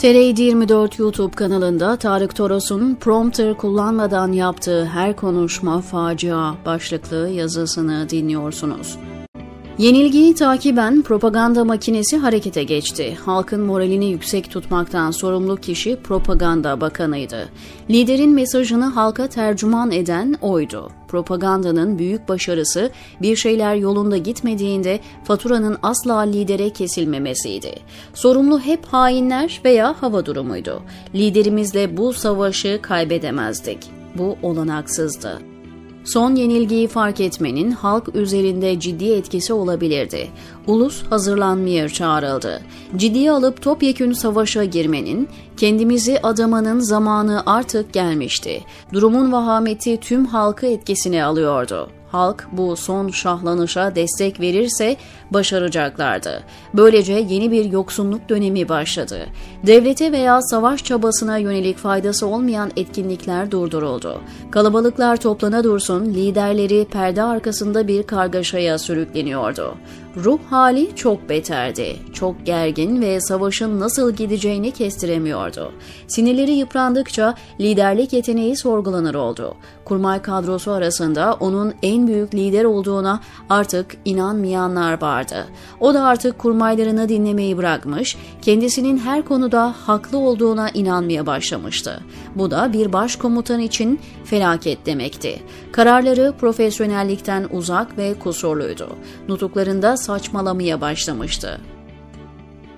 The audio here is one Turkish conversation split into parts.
TR24 YouTube kanalında Tarık Toros'un prompter kullanmadan yaptığı her konuşma facia başlıklı yazısını dinliyorsunuz. Yenilgiyi takiben propaganda makinesi harekete geçti. Halkın moralini yüksek tutmaktan sorumlu kişi propaganda bakanıydı. Liderin mesajını halka tercüman eden oydu. Propagandanın büyük başarısı bir şeyler yolunda gitmediğinde faturanın asla lidere kesilmemesiydi. Sorumlu hep hainler veya hava durumuydu. Liderimizle bu savaşı kaybedemezdik. Bu olanaksızdı. Son yenilgiyi fark etmenin halk üzerinde ciddi etkisi olabilirdi. Ulus hazırlanmaya çağrıldı. Ciddiye alıp topyekün savaşa girmenin, kendimizi adamanın zamanı artık gelmişti. Durumun vahameti tüm halkı etkisine alıyordu. Halk bu son şahlanışa destek verirse başaracaklardı. Böylece yeni bir yoksunluk dönemi başladı. Devlete veya savaş çabasına yönelik faydası olmayan etkinlikler durduruldu. Kalabalıklar toplana dursun liderleri perde arkasında bir kargaşaya sürükleniyordu. Ruh hali çok beterdi. Çok gergin ve savaşın nasıl gideceğini kestiremiyordu. Sinirleri yıprandıkça liderlik yeteneği sorgulanır oldu. Kurmay kadrosu arasında onun en büyük lider olduğuna artık inanmayanlar vardı. O da artık kurmaylarını dinlemeyi bırakmış, kendisinin her konuda haklı olduğuna inanmaya başlamıştı. Bu da bir başkomutan için felaket demekti. Kararları profesyonellikten uzak ve kusurluydu. Nutuklarında saçmalamaya başlamıştı.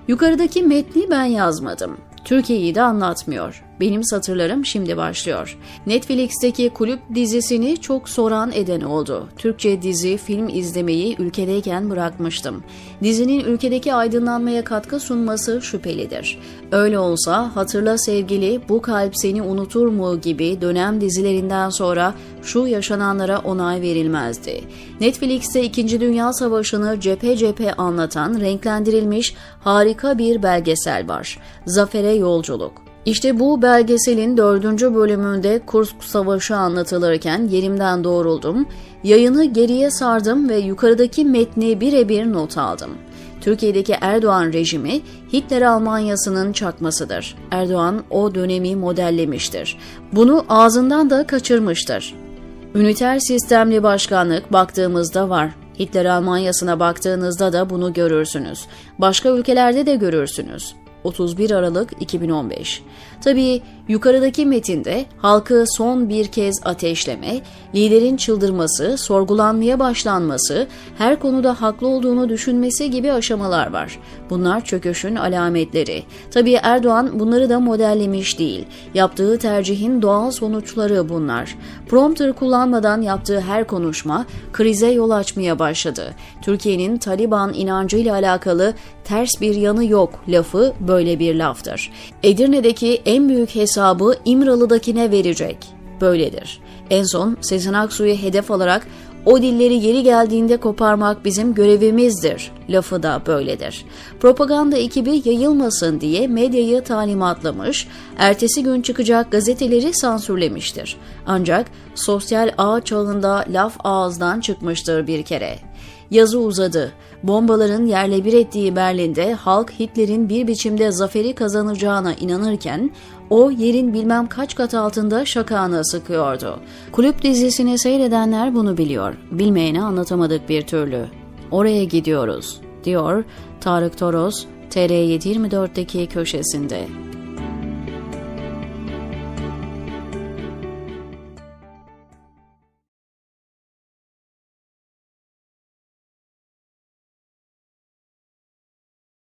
Yukarıdaki metni ben yazmadım. Türkiye'yi de anlatmıyor. Benim satırlarım şimdi başlıyor. Netflix'teki kulüp dizisini çok soran eden oldu. Türkçe dizi, film izlemeyi ülkedeyken bırakmıştım. Dizinin ülkedeki aydınlanmaya katkı sunması şüphelidir. Öyle olsa Hatırla Sevgili, Bu Kalp Seni Unutur mu gibi dönem dizilerinden sonra şu yaşananlara onay verilmezdi. Netflix'te 2. Dünya Savaşı'nı cephe cephe anlatan renklendirilmiş harika bir belgesel var. Zafer'e Yolculuk. İşte bu belgeselin dördüncü bölümünde Kursk Savaşı anlatılırken yerimden doğruldum, yayını geriye sardım ve yukarıdaki metni birebir not aldım. Türkiye'deki Erdoğan rejimi Hitler Almanyası'nın çakmasıdır. Erdoğan o dönemi modellemiştir. Bunu ağzından da kaçırmıştır. Üniter sistemli başkanlık baktığımızda var. Hitler Almanyası'na baktığınızda da bunu görürsünüz. Başka ülkelerde de görürsünüz. 31 Aralık 2015. Tabii yukarıdaki metinde halkı son bir kez ateşleme, liderin çıldırması, sorgulanmaya başlanması, her konuda haklı olduğunu düşünmesi gibi aşamalar var. Bunlar çöküşün alametleri. Tabii Erdoğan bunları da modellemiş değil. Yaptığı tercihin doğal sonuçları bunlar. Prompter kullanmadan yaptığı her konuşma krize yol açmaya başladı. Türkiye'nin Taliban inancıyla alakalı ters bir yanı yok lafı böyle bir laftır. Edirne'deki en büyük hesabı İmralı'dakine verecek. Böyledir. En son Sezen Aksu'yu hedef alarak o dilleri yeri geldiğinde koparmak bizim görevimizdir. Lafı da böyledir. Propaganda ekibi yayılmasın diye medyayı talimatlamış, ertesi gün çıkacak gazeteleri sansürlemiştir. Ancak sosyal ağ çağında laf ağızdan çıkmıştır bir kere. Yazı uzadı. Bombaların yerle bir ettiği Berlin'de halk Hitler'in bir biçimde zaferi kazanacağına inanırken o yerin bilmem kaç kat altında şakağını sıkıyordu. Kulüp dizisini seyredenler bunu biliyor. Bilmeyene anlatamadık bir türlü. Oraya gidiyoruz, diyor Tarık Toros, TR724'deki köşesinde.